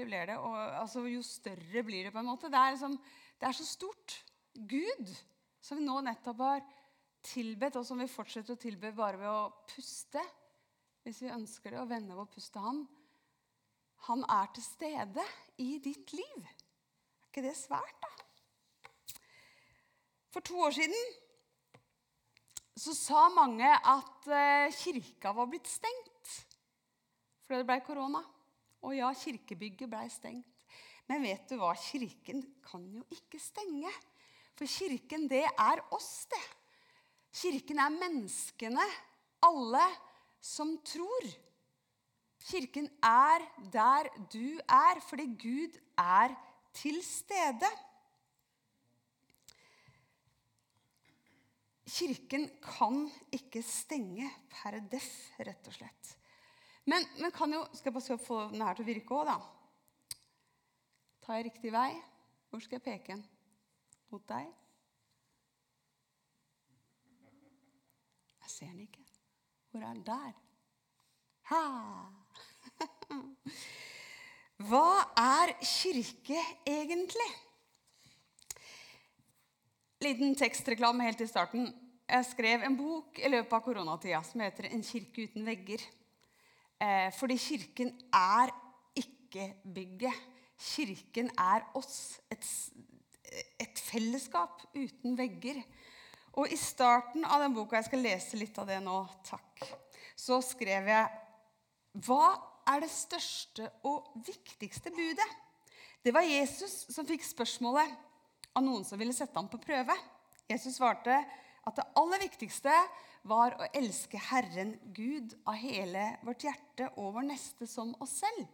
større blir det. Og, altså, jo større blir det på en måte. Det er, liksom, det er så stort. Gud, som vi nå nettopp har tilbedt, og som vi fortsetter å tilbe bare ved å puste, hvis vi ønsker det, og vende vår pust til Han, han er til stede i ditt liv. Er ikke det svært, da? For to år siden så sa mange at eh, kirka var blitt stengt fordi det ble korona. Og ja, kirkebygget ble stengt. Men vet du hva? Kirken kan jo ikke stenge. For kirken, det er oss, det. Kirken er menneskene, alle som tror. Kirken er der du er, fordi Gud er til stede. Kirken kan ikke stenge per deff, rett og slett. Men, vi kan jo, skal jeg bare få den her til å virke òg, da. Tar jeg riktig vei? Hvor skal jeg peke den? Mot deg? Jeg ser den ikke. Hvor er den? Der. Ha! Hva er kirke egentlig? liten tekstreklame helt i starten. Jeg skrev en bok i løpet av koronatida som heter 'En kirke uten vegger'. Eh, fordi kirken er ikke bygget. Kirken er oss. Et, et, fellesskap uten vegger. Og i starten av den boka, jeg skal lese litt av det nå, takk, så skrev jeg Hva er det største og viktigste budet? Det var Jesus som fikk spørsmålet av noen som ville sette ham på prøve. Jesus svarte at det aller viktigste var å elske Herren Gud av hele vårt hjerte og vår neste som oss selv.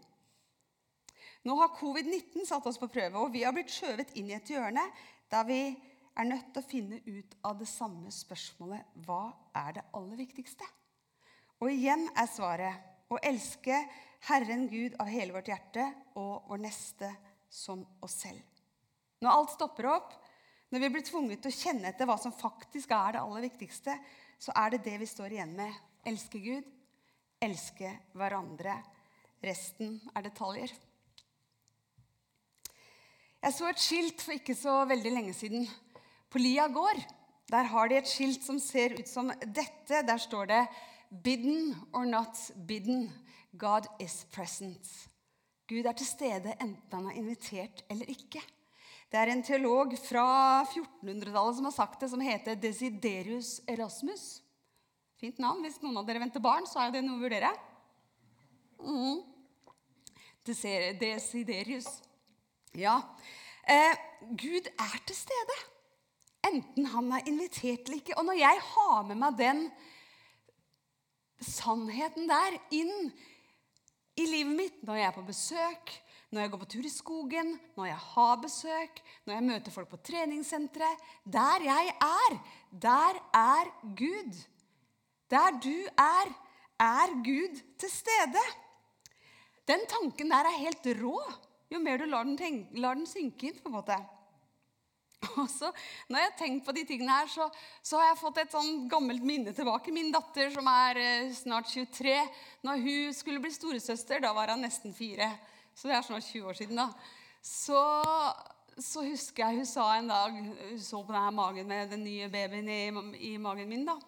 Nå har covid-19 satt oss på prøve, og vi har blitt skjøvet inn i et hjørne der vi er nødt til å finne ut av det samme spørsmålet hva er det aller viktigste? Og igjen er svaret å elske Herren Gud av hele vårt hjerte og vår neste som oss selv. Når alt stopper opp, når vi blir tvunget til å kjenne etter hva som faktisk er det aller viktigste, så er det det vi står igjen med. Elske Gud, elske hverandre. Resten er detaljer. Jeg så et skilt for ikke så veldig lenge siden på Lia gård. Der har de et skilt som ser ut som dette. Der står det 'Bidden or not bidden. God is present'. Gud er til stede enten han er invitert eller ikke. Det er en teolog fra 1400-tallet som har sagt det, som heter Desiderius Erasmus. Fint navn. Hvis noen av dere venter barn, så er det noe å vurdere. Mm. Desiderius. Ja. Eh, Gud er til stede. Enten han er invitert eller ikke. Og når jeg har med meg den sannheten der inn i livet mitt når jeg er på besøk, når jeg går på tur i skogen, når jeg har besøk, når jeg møter folk på treningssenteret Der jeg er, der er Gud. Der du er, er Gud til stede. Den tanken der er helt rå jo mer du lar den, tenke, lar den synke inn. på en måte. Og så, når jeg har tenkt på de tingene her, så, så, har jeg fått et sånn gammelt minne tilbake. Min datter, som er eh, snart 23, når hun skulle bli storesøster, da var hun nesten fire så det er snart 20 år siden, da, så, så husker jeg hun sa en dag Hun så på denne magen med den nye babyen i, i magen min. da,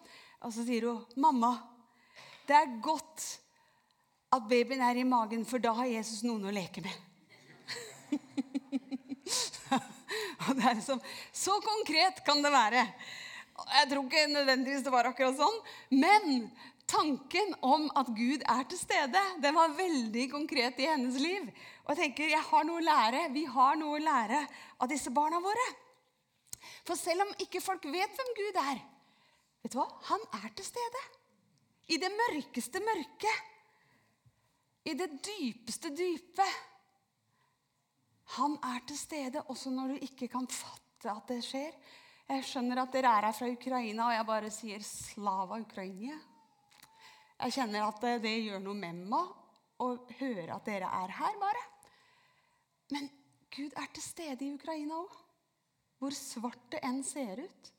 Og så sier hun, 'Mamma, det er godt at babyen er i magen, for da har Jesus noen å leke med.' og det er liksom, Så konkret kan det være. Jeg tror ikke nødvendigvis det var akkurat sånn, men tanken om at Gud er til stede, den var veldig konkret i hennes liv. Og jeg tenker, jeg har noe å lære, Vi har noe å lære av disse barna våre. For selv om ikke folk vet hvem Gud er, vet du hva? Han er til stede. I det mørkeste mørke. I det dypeste dype. Han er til stede også når du ikke kan fatte at det skjer. Jeg skjønner at dere er her fra Ukraina, og jeg bare sier 'slava Ukraina'. Jeg kjenner at det, det gjør noe med meg å høre at dere er her, bare. Men Gud er til stede i Ukraina òg. Hvor svart det enn ser ut.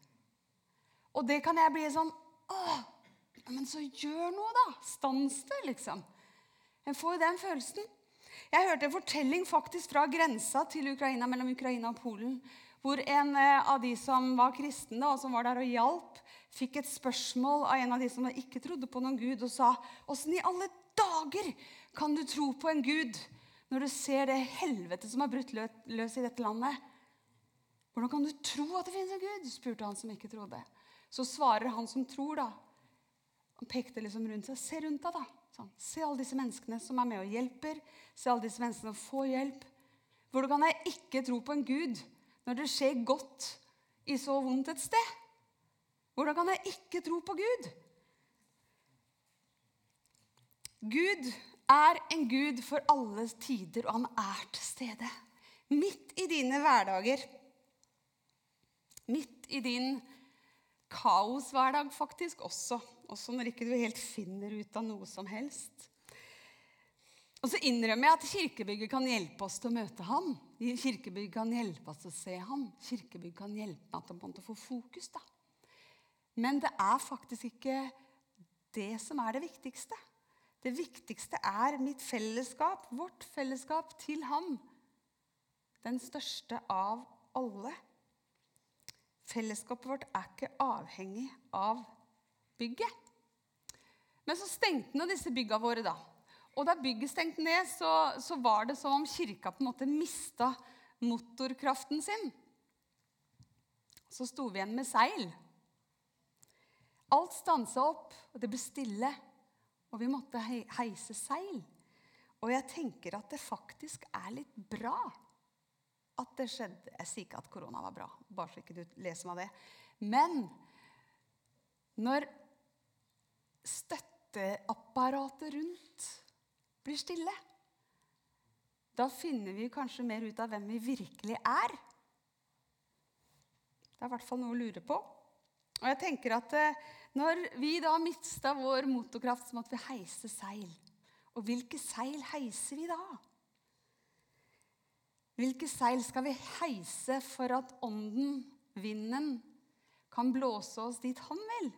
Og det kan jeg bli sånn Åh, men så gjør noe, da. Stans det, liksom. En får jo den følelsen. Jeg hørte en fortelling faktisk fra grensa til Ukraina, mellom Ukraina og Polen, hvor en eh, av de som var kristne og som var der og hjalp, fikk et spørsmål av en av de som ikke trodde på noen gud, og sa åssen i alle dager kan du tro på en gud når du ser det helvete som har brutt løs i dette landet? Hvordan kan du tro at det finnes en gud? spurte han som ikke trodde. Så svarer han som tror, da. Han pekte liksom rundt seg. Se rundt deg, da. Sånn. Se alle disse menneskene som er med og hjelper. Se alle disse menneskene som får hjelp. Hvordan kan jeg ikke tro på en gud når det skjer godt i så vondt et sted? Hvordan kan jeg ikke tro på Gud? Gud er en gud for alle tider, og han er til stede. Midt i dine hverdager. Midt i din kaoshverdag faktisk også. Også når ikke du helt finner ut av noe som helst. Og så innrømmer jeg at kirkebygget kan hjelpe oss til å møte ham. Kirkebygget kan hjelpe oss til å se ham. Kirkebygget kan hjelpe meg til å få fokus. da. Men det er faktisk ikke det som er det viktigste. Det viktigste er mitt fellesskap, vårt fellesskap til ham. Den største av alle. Fellesskapet vårt er ikke avhengig av bygget. Men så stengte nå disse bygga våre, da. Og da bygget stengte ned, så, så var det som om kirka på en måte mista motorkraften sin. Så sto vi igjen med seil. Alt stansa opp, og det ble stille. Og vi måtte heise seil. Og jeg tenker at det faktisk er litt bra at det skjedde. Jeg sier ikke at korona var bra, bare så ikke du leser meg det. Men når støtteapparatet rundt blir stille, da finner vi kanskje mer ut av hvem vi virkelig er. Det er i hvert fall noe å lure på. Og jeg tenker at eh, Når vi da mista vår motorkraft, så måtte vi heise seil. Og hvilke seil heiser vi da? Hvilke seil skal vi heise for at ånden, vinden, kan blåse oss dit han vil?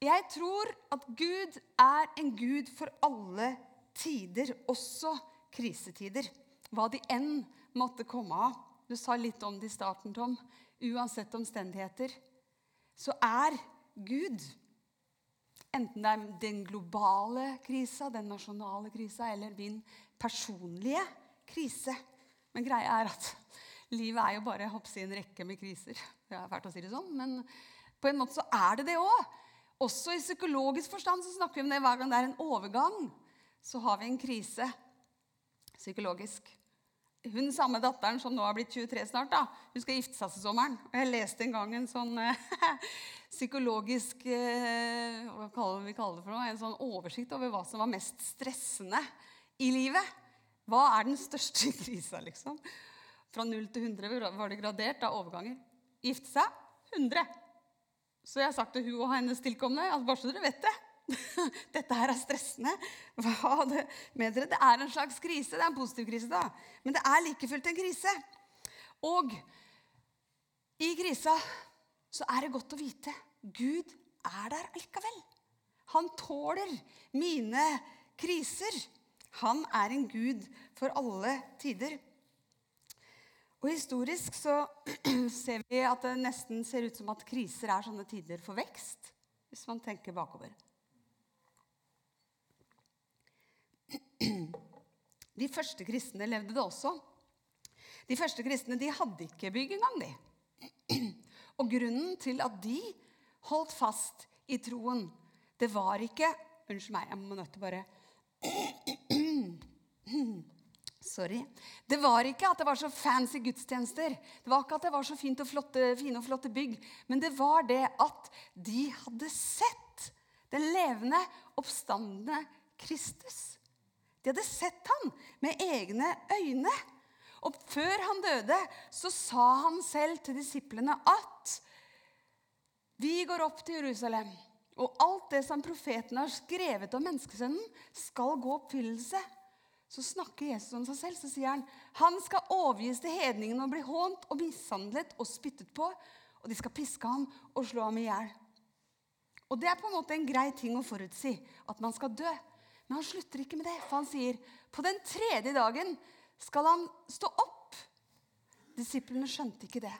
Jeg tror at Gud er en gud for alle tider, også krisetider. Hva de enn måtte komme av. Du sa litt om det i starten, Tom. Uansett omstendigheter så er Gud Enten det er den globale krisa, den nasjonale krisa eller min personlige krise. Men greia er at livet er jo bare hoppsi, en rekke med kriser. Det er fælt å si det sånn, men på en måte så er det det òg. Også i psykologisk forstand så snakker vi om det hver gang det er en overgang. Så har vi en krise psykologisk. Hun samme datteren som nå har blitt 23 snart, da, hun skal gifte seg til sommeren. Og jeg leste en gang en sånn eh, psykologisk eh, hva kaller vi det for noe, en sånn oversikt over hva som var mest stressende i livet. Hva er den største krisa, liksom? Fra 0 til 100 var det gradert av overganger. Gifte seg 100. Så jeg har sagt til hun og hennes tilkommende at bare så dere vet det, Dette her er stressende. Hva det med dere? Det er en slags krise. Det er en positiv krise, da. Men det er like fullt en krise. Og i krisa så er det godt å vite Gud er der likevel. Han tåler mine kriser. Han er en gud for alle tider. Og Historisk så ser vi at det nesten ser ut som at kriser er sånne tider for vekst. Hvis man tenker bakover. De første kristne levde det også. De første kristne de hadde ikke bygg engang, de. Og grunnen til at de holdt fast i troen, det var ikke Unnskyld meg, jeg må nødt til bare Sorry. Det var ikke at det var så fancy gudstjenester. Det var ikke at det var så fint og flotte, fine og flotte bygg. Men det var det at de hadde sett den levende, oppstandende Kristus. De hadde sett han med egne øyne. Og før han døde, så sa han selv til disiplene at vi går opp til Jerusalem, og alt det som profetene har skrevet om menneskesønnen, skal gå oppfyllelse. Så snakker Jesus om seg selv. Så sier han han skal overgis til hedningene og bli hånt og mishandlet og spyttet på. Og de skal piske ham og slå ham i hjel. Og det er på en måte en grei ting å forutsi, at man skal dø. Men han slutter ikke med det, for han sier på den tredje dagen skal han stå opp. Disiplene skjønte ikke det.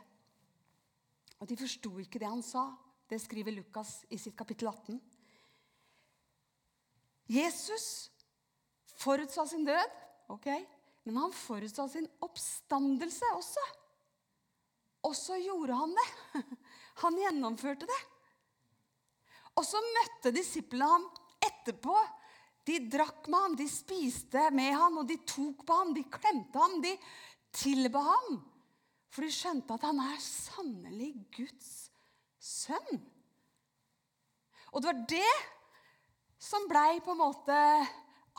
Og de forsto ikke det han sa. Det skriver Lukas i sitt kapittel 18. Jesus forutsa sin død, ok, men han forutsa sin oppstandelse også. Og så gjorde han det. Han gjennomførte det. Og så møtte disiplene ham etterpå. De drakk med ham, de spiste med ham, og de tok på ham, de klemte ham, de tilba ham. For de skjønte at han er sannelig Guds sønn. Og det var det som blei på en måte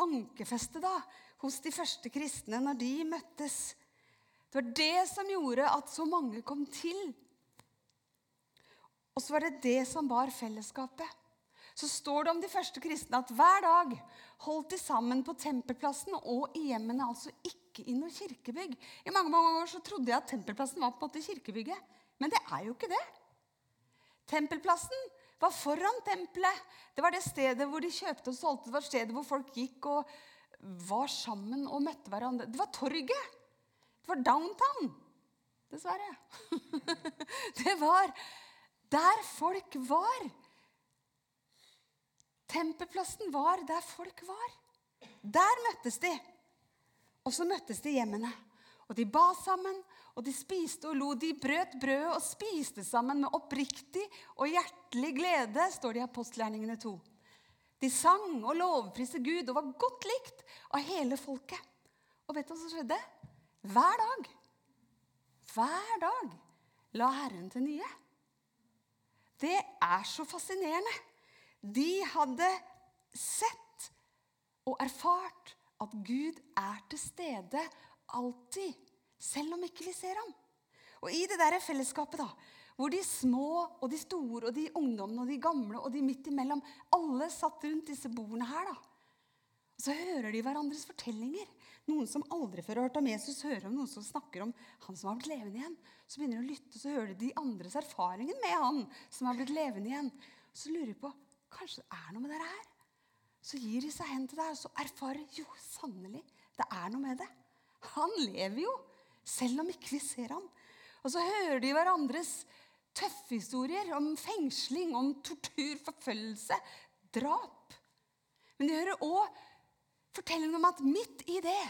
ankerfestet da, hos de første kristne når de møttes. Det var det som gjorde at så mange kom til. Og så var det det som var fellesskapet. Så står det om de første kristne at hver dag holdt de sammen på tempelplassen og i hjemmene, altså ikke i noe kirkebygg. I mange, mange år så trodde jeg at tempelplassen var på en måte kirkebygget. Men det er jo ikke det. Tempelplassen var foran tempelet. Det var det stedet hvor de kjøpte og solgte. Det var stedet hvor folk gikk og var sammen og møtte hverandre. Det var torget. Det var downtown. Dessverre. det var der folk var. Tempelplassen var der folk var. Der møttes de. Og så møttes de hjemmene. Og de ba sammen, og de spiste og lo. De brøt brødet og spiste sammen med oppriktig og hjertelig glede, står det i apostelgjerningene 2. De sang og lovpriste Gud og var godt likt av hele folket. Og vet du hva som skjedde? Hver dag, hver dag la Herren til nye. Det er så fascinerende. De hadde sett og erfart at Gud er til stede alltid, selv om ikke vi ser ham. Og i det der fellesskapet, da, hvor de små og de store og de ungdommene og de gamle og de midt imellom, alle satt rundt disse bordene her, da. Så hører de hverandres fortellinger. Noen som aldri før har hørt om Jesus, hører om noen som snakker om han som har blitt levende igjen. Så begynner de å lytte, så hører de de andres erfaringer med han som har blitt levende igjen. Så lurer de på kanskje det er noe med dette her. Så gir de seg hen til deg, og så erfarer jo sannelig det er noe med det. Han lever jo, selv om ikke vi ser ham. Og så hører de hverandres tøffe historier om fengsling, om tortur, forfølgelse, drap. Men de hører òg fortellingen om at midt i det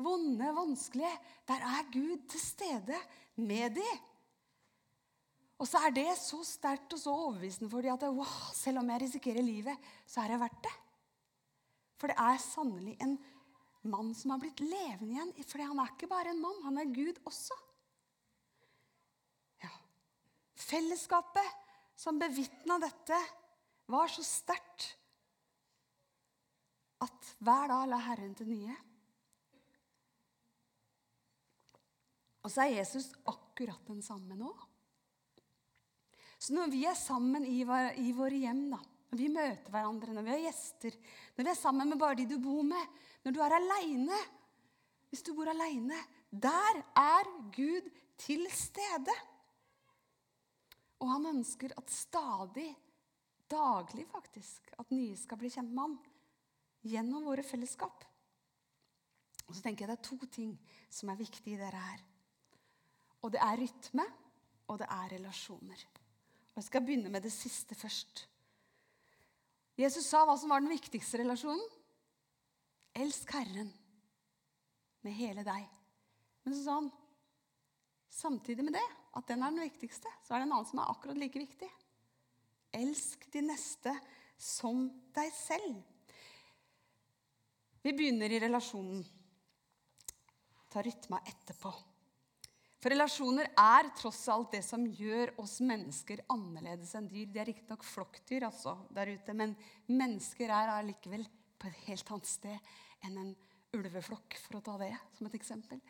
vonde, vanskelige, der er Gud til stede med dem. Og så er det så sterkt og så overbevisende for dem at wow, selv om jeg risikerer livet, så er det verdt det. For det er sannelig en mann som har blitt levende igjen. For han er ikke bare en mann, han er Gud også. Ja. Fellesskapet som bevitna dette, var så sterkt at hver dag la Herren til nye. Og så er Jesus akkurat den samme nå. Så når vi er sammen i, i våre hjem, da, når vi møter hverandre, når vi har gjester, når vi er sammen med bare de du bor med, når du er aleine Hvis du bor aleine Der er Gud til stede. Og han ønsker at stadig, daglig faktisk, at nye skal bli kjent med ham gjennom våre fellesskap. Og så tenker jeg Det er to ting som er viktige i dette her. Og det er rytme, og det er relasjoner. Jeg skal begynne med det siste først. Jesus sa hva som var den viktigste relasjonen. Elsk Herren med hele deg. Men så sa han samtidig med det, at den er den viktigste, så er det en annen som er akkurat like viktig. Elsk de neste som deg selv. Vi begynner i relasjonen. Ta rytma etterpå. For relasjoner er tross alt det som gjør oss mennesker annerledes enn dyr. De er riktignok flokkdyr altså, der ute, men mennesker er allikevel på et helt annet sted enn en ulveflokk, for å ta det som et eksempel.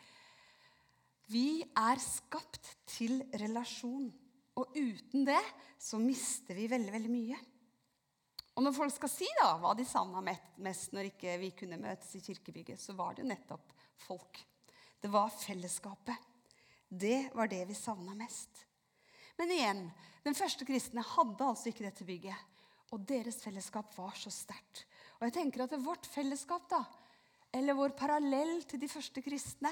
Vi er skapt til relasjon, og uten det så mister vi veldig, veldig mye. Og når folk skal si da, hva de savna mest når ikke vi kunne møtes i kirkebygget, så var det nettopp folk. Det var fellesskapet. Det var det vi savna mest. Men igjen, den første kristne hadde altså ikke dette bygget. Og deres fellesskap var så sterkt. Og jeg tenker at Vårt fellesskap, da, eller vår parallell til de første kristne,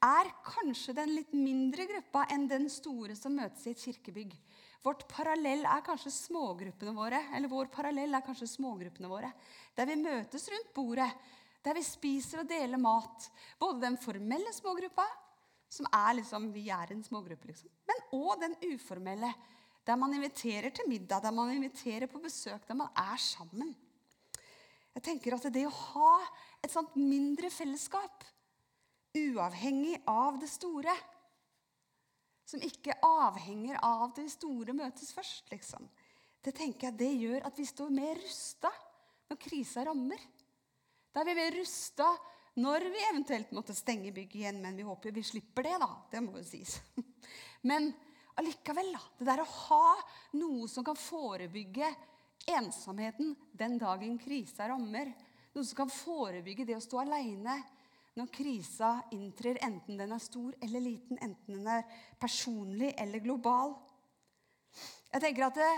er kanskje den litt mindre gruppa enn den store som møtes i et kirkebygg. Vårt parallell er kanskje smågruppene våre, eller vår parallell er kanskje smågruppene våre. Der vi møtes rundt bordet, der vi spiser og deler mat. Både den formelle smågruppa, som er liksom, vi er en smågruppe, liksom, men òg den uformelle, der man inviterer til middag, der man inviterer på besøk, der man er sammen. Jeg tenker at det å ha et sånt mindre fellesskap, uavhengig av det store Som ikke avhenger av det store møtes først, liksom. Det tenker jeg det gjør at vi står mer rusta når krisa rammer. Da er vi mer rusta når vi eventuelt måtte stenge bygget igjen, men vi håper vi slipper det, da. Det må jo sies. Men allikevel, da. Det der å ha noe som kan forebygge ensomheten den dagen krisa rammer. Noe som kan forebygge det å stå aleine når krisa inntrer, enten den er stor eller liten, enten den er personlig eller global. Jeg tenker at det,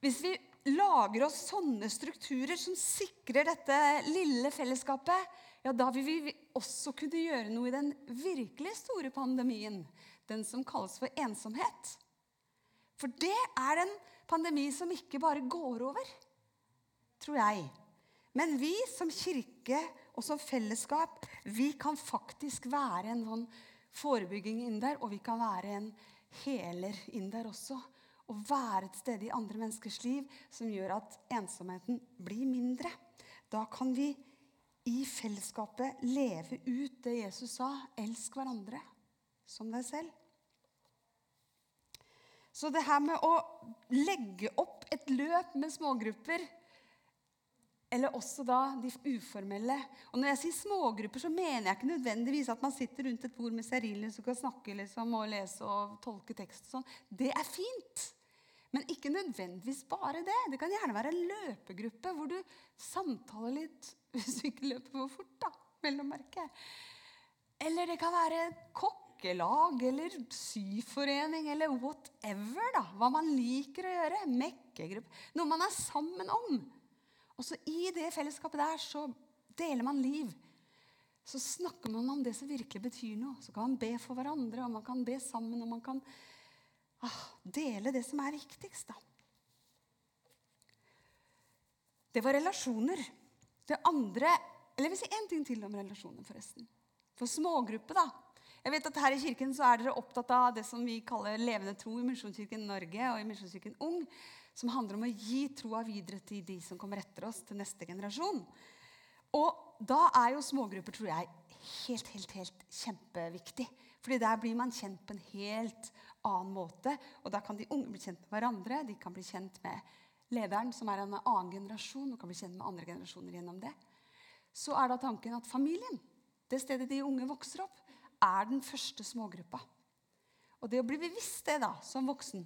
Hvis vi lager oss sånne strukturer som sikrer dette lille fellesskapet, ja, da vil vi også kunne gjøre noe i den virkelig store pandemien, den som kalles for ensomhet. For det er en pandemi som ikke bare går over, tror jeg. Men vi som kirke og som fellesskap vi kan faktisk være en sånn forebygging inn der, og vi kan være en heler inn der også. Og være et sted i andre menneskers liv som gjør at ensomheten blir mindre. Da kan vi i fellesskapet leve ut det Jesus sa. Elsk hverandre som deg selv. Så det her med å legge opp et løp med smågrupper, eller også da de uformelle Og når jeg sier smågrupper, så mener jeg ikke nødvendigvis at man sitter rundt et bord med stearinlys og kan snakke liksom, og lese og tolke tekst. og sånn. Det er fint. Men ikke nødvendigvis bare det. Det kan gjerne være en løpegruppe hvor du samtaler litt hvis du ikke løper for fort. da, mellommerke. Eller det kan være kokkelag eller syforening eller whatever. da, Hva man liker å gjøre. Mekkegruppe. Noe man er sammen om. Og så I det fellesskapet der så deler man liv. Så snakker man om det som virkelig betyr noe. Så kan man be for hverandre, og man kan be sammen. og man kan ah, dele det som er viktigst. da. Det var relasjoner. Det andre Eller jeg vil si én ting til om relasjoner, forresten. For smågruppe, da. Jeg vet at Her i kirken så er dere opptatt av det som vi kaller levende tro i Misjonskirken Norge og i Misjonskirken Ung, som handler om å gi troa videre til de som kommer etter oss, til neste generasjon. Og da er jo smågrupper tror jeg, helt, helt, helt kjempeviktig. Fordi der blir man kjent på en helt annen måte. Og da kan de unge bli kjent med hverandre. De kan bli kjent med lederen, som er en annen generasjon, og kan bli kjent med andre generasjoner gjennom det. Så er da tanken at familien, det stedet de unge vokser opp, er den første smågruppa. Og det å bli bevisst det da, som voksen,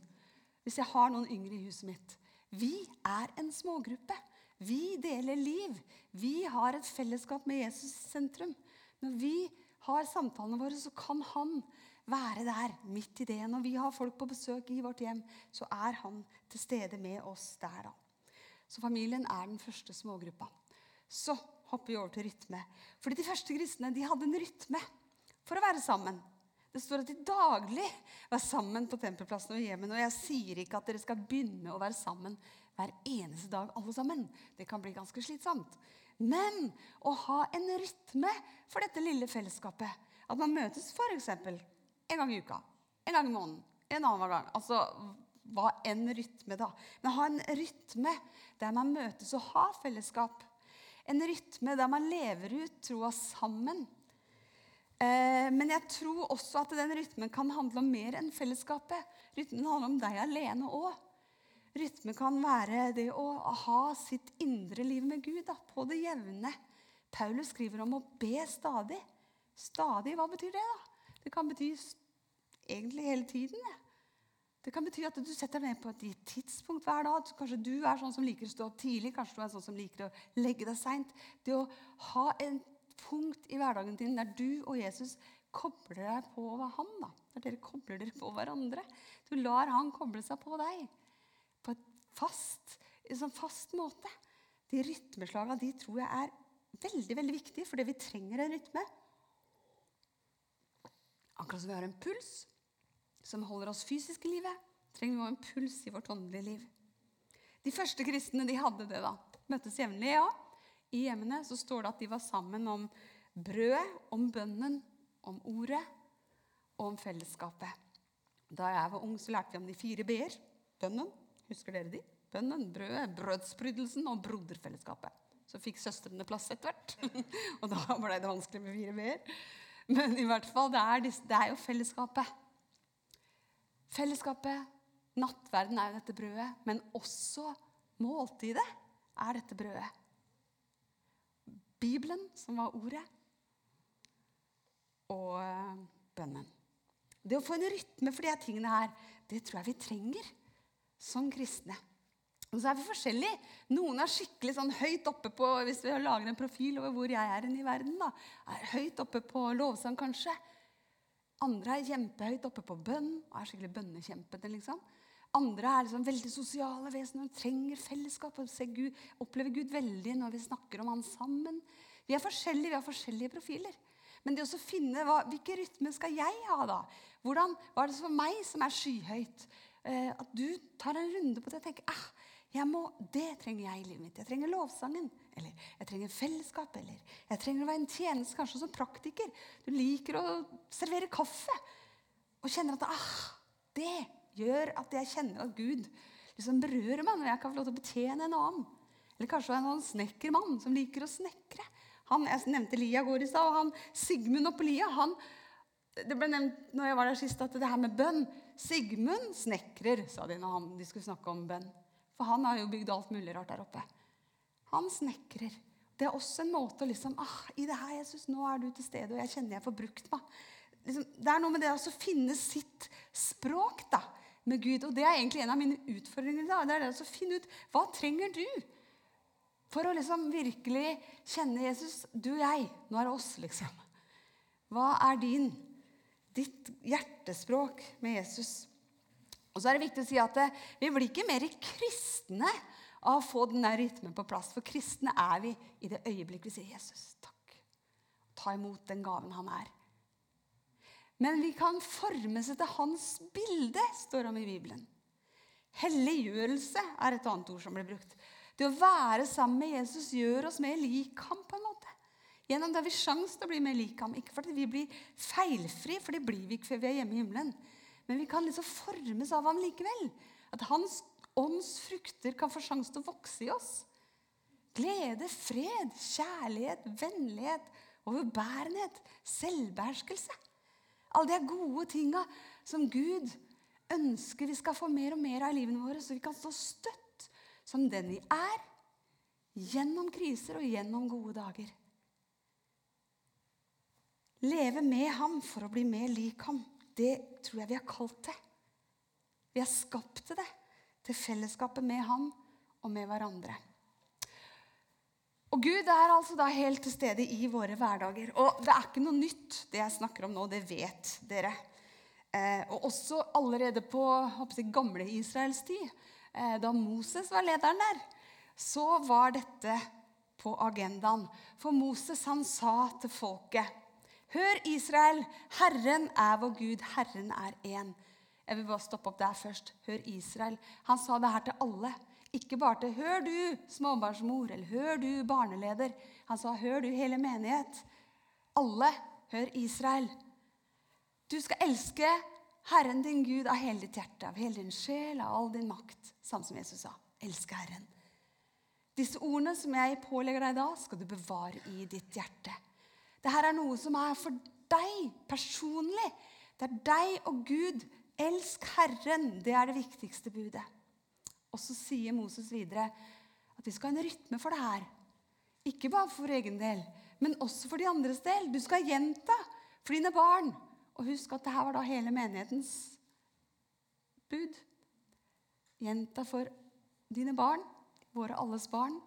hvis jeg har noen yngre i huset mitt Vi er en smågruppe. Vi deler liv. Vi har et fellesskap med Jesus i sentrum. Når vi har samtalene våre, så kan han være der midt i det. Når vi har folk på besøk i vårt hjem, så er han til stede med oss der. da. Så familien er den første smågruppa. Så hopper vi over til rytme. Fordi De første kristne de hadde en rytme for å være sammen. Det står at de daglig var sammen på tempelplassen og hjemmen. Og jeg sier ikke at dere skal begynne å være sammen hver eneste dag, alle sammen. Det kan bli ganske slitsomt. Men å ha en rytme for dette lille fellesskapet. At man møtes f.eks. en gang i uka, en gang i måneden, en annen gang. Altså hva enn rytme, da. Men ha en rytme der man møtes og har fellesskap. En rytme der man lever ut troa sammen. Eh, men jeg tror også at den rytmen kan handle om mer enn fellesskapet. Rytmen handler om deg alene òg. Rytme kan være det å ha sitt indre liv med Gud da, på det jevne. Paulus skriver om å be stadig. Stadig, hva betyr det? da? Det kan bety egentlig hele tiden. Det kan bety at du setter deg ned på et tidspunkt hver dag. Kanskje du er sånn som liker å stå opp tidlig, kanskje du er sånn som liker å legge deg seint. Det å ha en punkt i hverdagen din der du og Jesus kobler deg på ham. da. Der dere kobler dere på hverandre. Du lar han koble seg på deg på et fast, en sånn fast måte. De rytmeslagene de tror jeg er veldig veldig viktige, fordi vi trenger en rytme. Akkurat som vi har en puls som holder oss fysisk i livet, trenger vi også en puls i vårt åndelige liv. De første kristne de hadde det. da. Møttes jevnlig, ja. I hjemmene så står det at de var sammen om brødet, om bønnen, om ordet og om fellesskapet. Da jeg var ung, så lærte vi om de fire b-er. Bønnen. Husker dere de? Bønnen, brødet, brødsbrytelsen og broderfellesskapet. Så fikk søstrene plass etter hvert. og da ble det vanskelig med fire b-er. Men i hvert fall, det er, det er jo fellesskapet. Fellesskapet, nattverden er jo dette brødet, men også måltidet er dette brødet. Bibelen, som var ordet, og eh, bønnen. Det å få en rytme for de tingene her, det tror jeg vi trenger som kristne. Og så er vi forskjellige. Noen er skikkelig sånn høyt oppe på hvis vi lager en profil over hvor jeg er i verden. da, er Høyt oppe på lovsang, kanskje. Andre er kjempehøyt oppe på bønn og er skikkelig bønnekjempete. liksom. Andre er liksom veldig sosiale vesener og trenger fellesskap. og Gud, opplever Gud veldig når vi snakker om Han sammen. Vi er forskjellige, vi har forskjellige profiler. Men det å finne hva, hvilke rytme skal jeg ha, da? Hvordan, hva er det for meg som er skyhøyt? Eh, at du tar en runde på det og tenker ah, må, det trenger jeg i livet mitt. Jeg trenger lovsangen. Eller jeg trenger fellesskap. Eller jeg trenger å være en tjeneste, kanskje som praktiker. Du liker å servere kaffe. Og kjenner at ah, det gjør at jeg kjenner at Gud liksom berører meg når jeg kan få lov til å betjene en annen. Eller kanskje en annen snekkermann som liker å snekre. Han, jeg nevnte Lia går i stad, og han, Sigmund oppe Lia han, Det ble nevnt når jeg var der sist, at det her med bønn Sigmund snekrer, sa de når han, de skulle snakke om bønn. For han har jo bygd alt mulig rart der oppe. Han snekrer. Det er også en måte å liksom ah, I det her, Jesus, nå er du til stede, og jeg kjenner jeg får brukt meg. Liksom, det er noe med det å finne sitt språk da, med Gud. Og det er egentlig en av mine utfordringer. da, det er det å finne ut hva trenger du for å liksom virkelig kjenne Jesus. Du og jeg. Nå er det oss, liksom. Hva er din, ditt hjertespråk med Jesus? Og så er det viktig å si at det, Vi blir ikke mer kristne av å få den rytmen på plass. For kristne er vi i det øyeblikk vi sier 'Jesus, takk'. Ta imot den gaven han er. Men vi kan formes etter hans bilde, står det om i Bibelen. Helliggjørelse er et annet ord som blir brukt. Det å være sammen med Jesus gjør oss mer lik ham. på en måte. Gjennom det har vi sjanse til å bli mer lik ham. Ikke fordi vi blir feilfri, for det blir vi ikke før vi er hjemme i himmelen. Men vi kan liksom formes av ham likevel. At hans ånds frukter kan få sjanse til å vokse i oss. Glede, fred, kjærlighet, vennlighet, overbærenhet, selvbeherskelse. Alle de gode tinga som Gud ønsker vi skal få mer og mer av i livene våre, så vi kan stå støtt som den vi er, gjennom kriser og gjennom gode dager. Leve med ham for å bli mer lik ham det tror jeg vi har kalt det. Vi er skapt til det. Til fellesskapet med Han og med hverandre. Og Gud er altså da helt til stede i våre hverdager. Og det er ikke noe nytt, det jeg snakker om nå. Det vet dere. Eh, og også allerede på jeg, gamle Israels tid, eh, da Moses var lederen der, så var dette på agendaen. For Moses han sa til folket Hør, Israel, Herren er vår Gud, Herren er én. Jeg vil bare stoppe opp der først. Hør, Israel. Han sa det her til alle. Ikke bare til 'Hør, du småbarnsmor', eller 'Hør, du barneleder'. Han sa 'Hør, du hele menighet'. Alle. Hør, Israel. Du skal elske Herren din Gud av hele ditt hjerte, av hele din sjel, av all din makt. Samme som Jesus sa. Elske Herren. Disse ordene som jeg pålegger deg da, skal du bevare i ditt hjerte. Dette er noe som er for deg personlig. Det er deg og Gud. Elsk Herren. Det er det viktigste budet. Og så sier Moses videre at vi skal ha en rytme for det her. Ikke bare for egen del, men også for de andres del. Du skal gjenta for dine barn. Og husk at dette var da hele menighetens bud. Gjenta for dine barn, våre alles barn.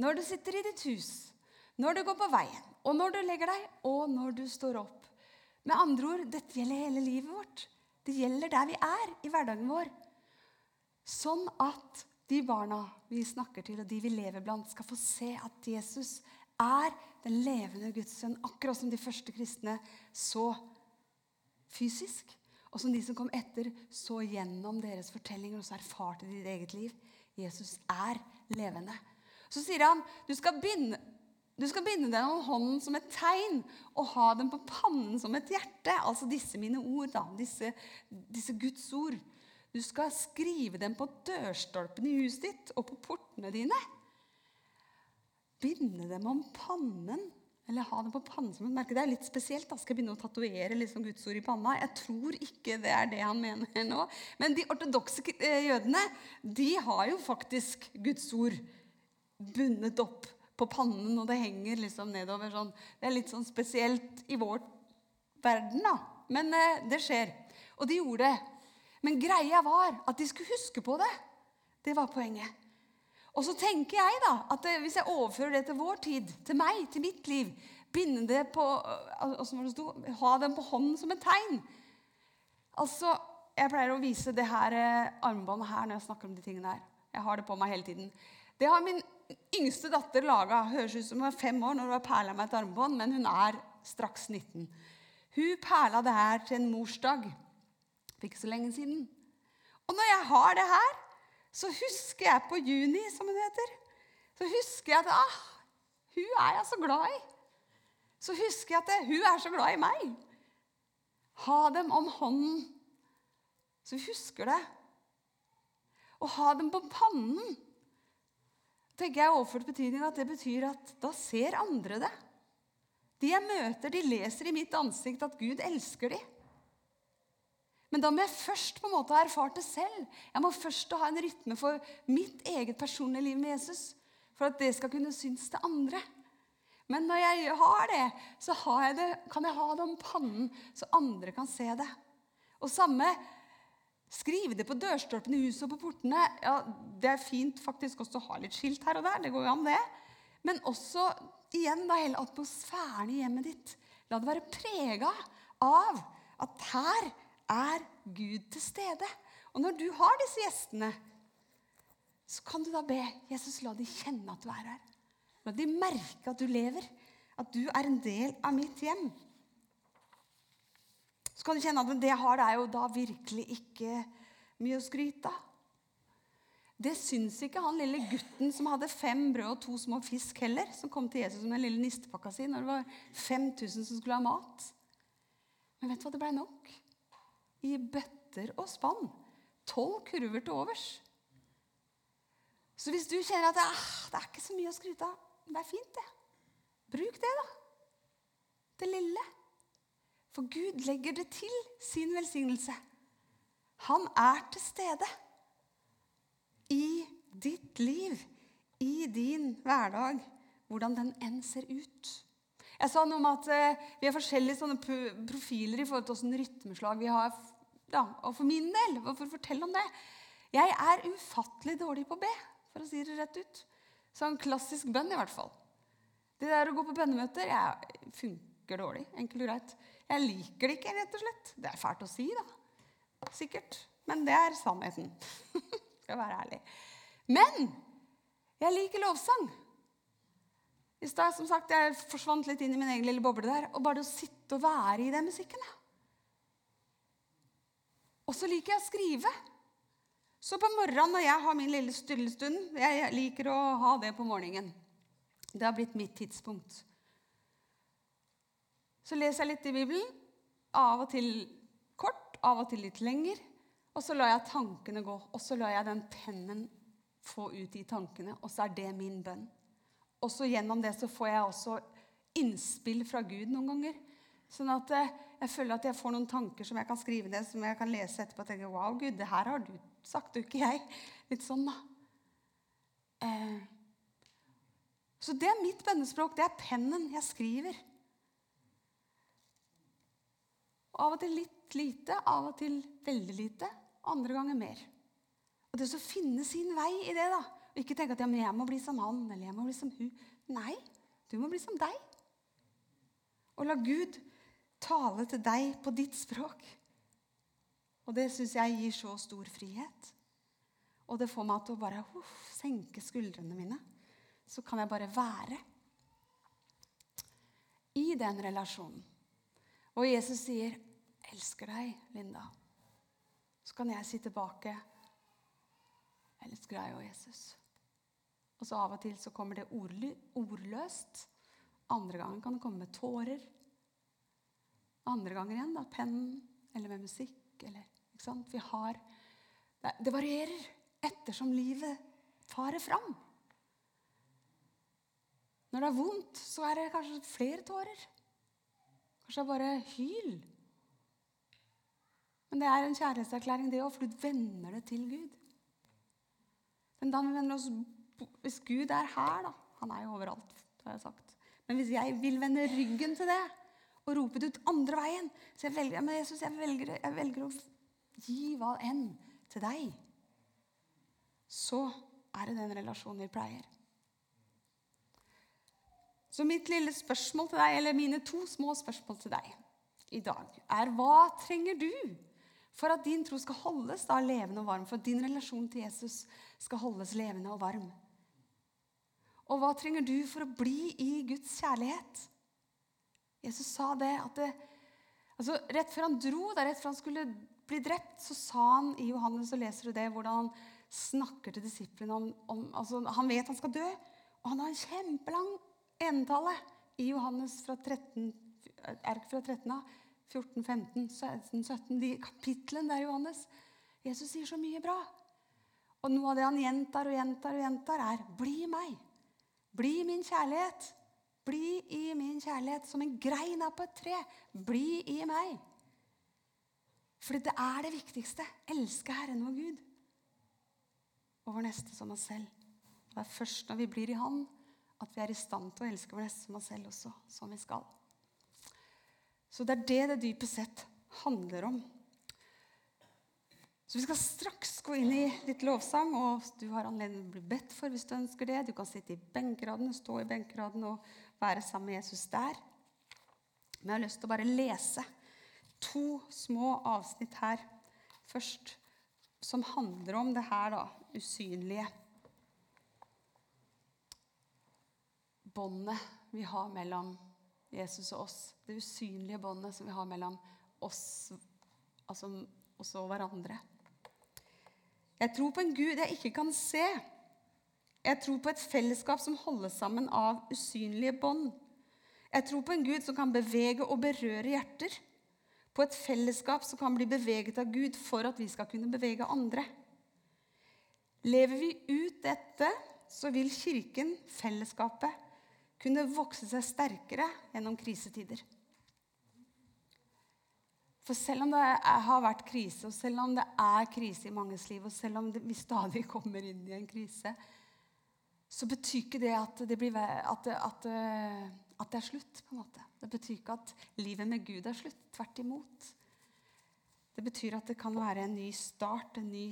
Når du sitter i ditt hus, når du går på veien, og når du legger deg, og når du står opp. Med andre ord, dette gjelder hele livet vårt. Det gjelder der vi er i hverdagen vår. Sånn at de barna vi snakker til, og de vi lever blant, skal få se at Jesus er den levende Guds sønn, akkurat som de første kristne så fysisk. Og som de som kom etter, så gjennom deres fortellinger og så erfarte de ditt eget liv. Jesus er levende. Så sier han du skal binde, du skal binde den om hånden som et tegn og ha den på pannen som et hjerte. Altså disse mine ord, da. Disse, disse Guds ord. Du skal skrive dem på dørstolpen i huset ditt og på portene dine. Binde dem om pannen eller ha dem på pannen som et merke. Det er litt spesielt. da. Skal jeg begynne å tatovere liksom Guds ord i panna? Jeg tror ikke det er det han mener nå. Men de ortodokse eh, jødene de har jo faktisk Guds ord bundet opp på pannen, og det henger liksom nedover sånn. Det er litt sånn spesielt i vår verden, da. Men eh, det skjer. Og de gjorde det. Men greia var at de skulle huske på det. Det var poenget. Og så tenker jeg da, at Hvis jeg overfører det til vår tid, til meg, til mitt liv Binde det på det sto, Ha den på hånden som et tegn Altså, Jeg pleier å vise det her eh, armbåndet her når jeg snakker om de tingene her. Jeg har det på meg hele tiden. Det har min yngste datter laga. Høres ut som hun er fem år når hun har perla meg et armbånd, men hun er straks 19. Hun perla det her til en morsdag for ikke så lenge siden. Og når jeg har det her, så husker jeg på Juni, som hun heter. Så husker jeg at ah, hun er jeg så glad i. Så husker jeg at det, hun er så glad i meg. Ha dem om hånden, så vi husker det. Og ha dem på pannen. Tenker jeg overført betydning at Det betyr at da ser andre det. De jeg møter, de leser i mitt ansikt at Gud elsker dem. Men da må jeg først på en måte ha erfart det selv. Jeg må først ha en rytme for mitt eget personlige liv med Jesus. For at det skal kunne synes til andre. Men når jeg har det, så har jeg det, kan jeg ha det om pannen, så andre kan se det. Og samme Skrive det på dørstolpene i huset og på portene. Ja, Det er fint faktisk også å ha litt skilt her og der. det går jo an det. Men også igjen da, hele atmosfæren i hjemmet ditt. La det være prega av at her er Gud til stede. Og når du har disse gjestene, så kan du da be Jesus la de kjenne at du er her. La de merke at du lever, at du er en del av mitt hjem. Så kan du kjenne at det jeg har, det er jo da virkelig ikke mye å skryte av. Det syns ikke han lille gutten som hadde fem brød og to små fisk heller, som kom til Jesus med den lille nistepakka si når det var 5000 som skulle ha mat. Men vet du hva? Det blei nok i bøtter og spann. Tolv kurver til overs. Så hvis du kjenner at ah, det er ikke så mye å skryte av, det er fint, det. Bruk det, da. Det lille. For Gud legger det til sin velsignelse. Han er til stede i ditt liv, i din hverdag, hvordan den enn ser ut. Jeg sa noe om at eh, vi har forskjellige sånne profiler i forhold til åssen rytmeslag vi har. Ja, og for min del, for å fortelle om det Jeg er ufattelig dårlig på å be, for å si det rett ut. Sånn klassisk bønn, i hvert fall. Det der å gå på bønnemøter jeg funker dårlig. Enkelt og greit. Jeg liker det ikke, rett og slett. Det er fælt å si, da. Sikkert. Men det er sannheten. Skal være ærlig. Men jeg liker lovsang. I stad som sagt, jeg forsvant litt inn i min egen lille boble der. Og bare det å sitte og være i den musikken. da. Og så liker jeg å skrive. Så på morgenen når jeg har min lille stillestund Jeg liker å ha det på morgenen. Det har blitt mitt tidspunkt. Så leser jeg litt i Bibelen. Av og til kort, av og til litt lenger. Og så lar jeg tankene gå. Og så lar jeg den pennen få ut de tankene. Og så er det min bønn. Og så gjennom det så får jeg også innspill fra Gud noen ganger. Sånn at eh, jeg føler at jeg får noen tanker som jeg kan skrive ned, som jeg kan lese etterpå og tenke Wow, Gud, det her har du sagt, og ikke jeg. Litt sånn, da. Eh. Så det er mitt bønnespråk. Det er pennen jeg skriver. Av og til litt lite, av og til veldig lite. Andre ganger mer. Og det å finne sin vei i det, da, og ikke tenke at ja, men jeg må bli som han eller jeg må bli som hun. Nei, du må bli som deg. Og la Gud tale til deg på ditt språk. Og det syns jeg gir så stor frihet. Og det får meg til å bare uff, senke skuldrene mine. Så kan jeg bare være i den relasjonen. Og Jesus sier, 'Elsker deg, Linda'. Så kan jeg si tilbake, 'Jeg elsker deg og Jesus'. Og så av og til så kommer det ordløst. Andre ganger kan det komme med tårer. Andre ganger igjen da, pennen eller med musikk. Eller, ikke sant? Vi har, det, varierer ettersom livet farer fram. Når det er vondt, så er det kanskje flere tårer. Kanskje det er bare hyl. Men det er en kjærlighetserklæring, det òg, for du venner det til Gud. Men da vi vender oss, Hvis Gud er her, da Han er jo overalt, det har jeg sagt. Men hvis jeg vil vende ryggen til det og rope det ut andre veien Så jeg velger, men Jesus, jeg velger, jeg velger å gi hva enn til deg. Så er det den relasjonen vi pleier. Så mitt lille spørsmål til deg, eller mine to små spørsmål til deg i dag, er hva trenger du for at din tro skal holdes da levende og varm? For at din relasjon til Jesus skal holdes levende og varm? Og hva trenger du for å bli i Guds kjærlighet? Jesus sa det at det, altså Rett før han dro, da, rett før han skulle bli drept, så sa han i Johannes, og leser du det, hvordan han snakker til disiplene om, om altså, Han vet han skal dø, og han har en kjempelang endetallet i Johannes fra 13, er ikke fra 13 av 14, 15, 16, 17 De kapitlene der Johannes. Jesus sier så mye bra. Og noe av det han gjentar og gjentar, og gjentar er 'bli meg'. Bli min kjærlighet. Bli i min kjærlighet som en grein er på et tre. Bli i meg. Fordi det er det viktigste. Elske Herren vår Gud. Og vår neste som oss selv. Det er først når vi blir i Han, at vi er i stand til å elske vår neste som oss selv også, som vi skal. Så det er det det dypest sett handler om. Så Vi skal straks gå inn i litt lovsang, og du har anledning til å bli bedt for hvis du ønsker det. Du kan sitte i benkeraden, stå i benkeraden og være sammen med Jesus der. Men jeg har lyst til å bare lese to små avsnitt her først, som handler om det her da, usynlige. båndet vi har mellom Jesus og oss. Det usynlige båndet som vi har mellom oss, altså oss og hverandre. Jeg tror på en Gud jeg ikke kan se. Jeg tror på et fellesskap som holdes sammen av usynlige bånd. Jeg tror på en Gud som kan bevege og berøre hjerter. På et fellesskap som kan bli beveget av Gud for at vi skal kunne bevege andre. Lever vi ut dette, så vil Kirken, fellesskapet, kunne vokse seg sterkere gjennom krisetider. For selv om det har vært krise, og selv om det er krise i manges liv, og selv om vi stadig kommer inn i en krise, så betyr ikke det at det, blir, at det, at det, at det er slutt. på en måte. Det betyr ikke at livet med Gud er slutt. Tvert imot. Det betyr at det kan være en ny start, en ny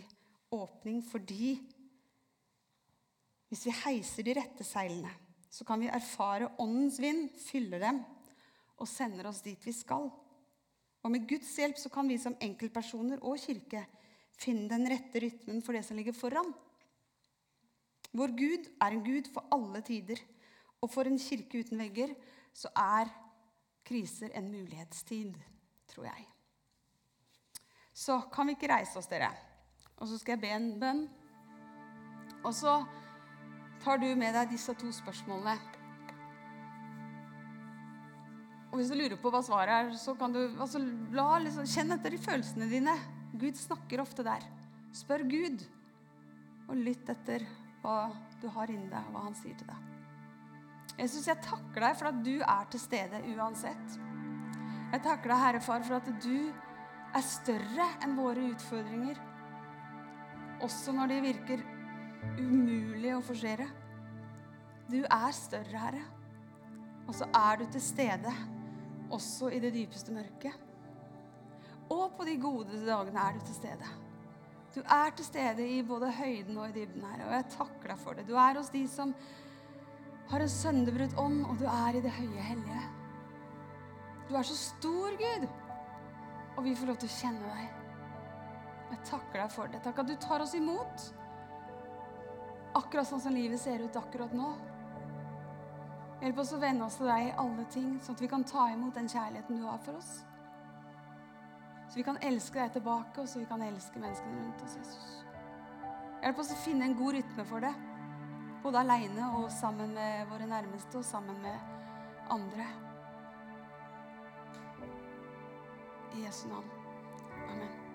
åpning, fordi hvis vi heiser de rette seilene så kan vi erfare åndens vind fylle dem og sender oss dit vi skal. Og med Guds hjelp så kan vi som enkeltpersoner og kirke finne den rette rytmen for det som ligger foran. Vår Gud er en Gud for alle tider. Og for en kirke uten vegger så er kriser en mulighetstid, tror jeg. Så kan vi ikke reise oss, dere? Og så skal jeg be en bønn. Og så tar du med deg disse to spørsmålene. Og Hvis du lurer på hva svaret er, så kan du altså, la, liksom, kjenn etter de følelsene dine. Gud snakker ofte der. Spør Gud, og lytt etter hva du har inni deg, hva han sier til deg. Jesus, jeg takker deg for at du er til stede uansett. Jeg takker deg, Herre Far, for at du er større enn våre utfordringer. Også når de virker umulig å forsere. Du er større, Herre. Og så er du til stede også i det dypeste mørket. Og på de gode dagene er du til stede. Du er til stede i både høyden og i dybden, Herre. Og jeg takker deg for det. Du er hos de som har en sønderbrutt ånd, og du er i det høye hellige. Du er så stor, Gud, og vi får lov til å kjenne deg. Jeg takker deg for det. Takk at du tar oss imot akkurat sånn som livet ser ut akkurat nå. Hjelp oss å venne oss til deg i alle ting, sånn at vi kan ta imot den kjærligheten du har for oss. Så vi kan elske deg tilbake, og så vi kan elske menneskene rundt oss, Jesus. Hjelp oss å finne en god rytme for det. Både aleine og sammen med våre nærmeste og sammen med andre. I Jesu navn.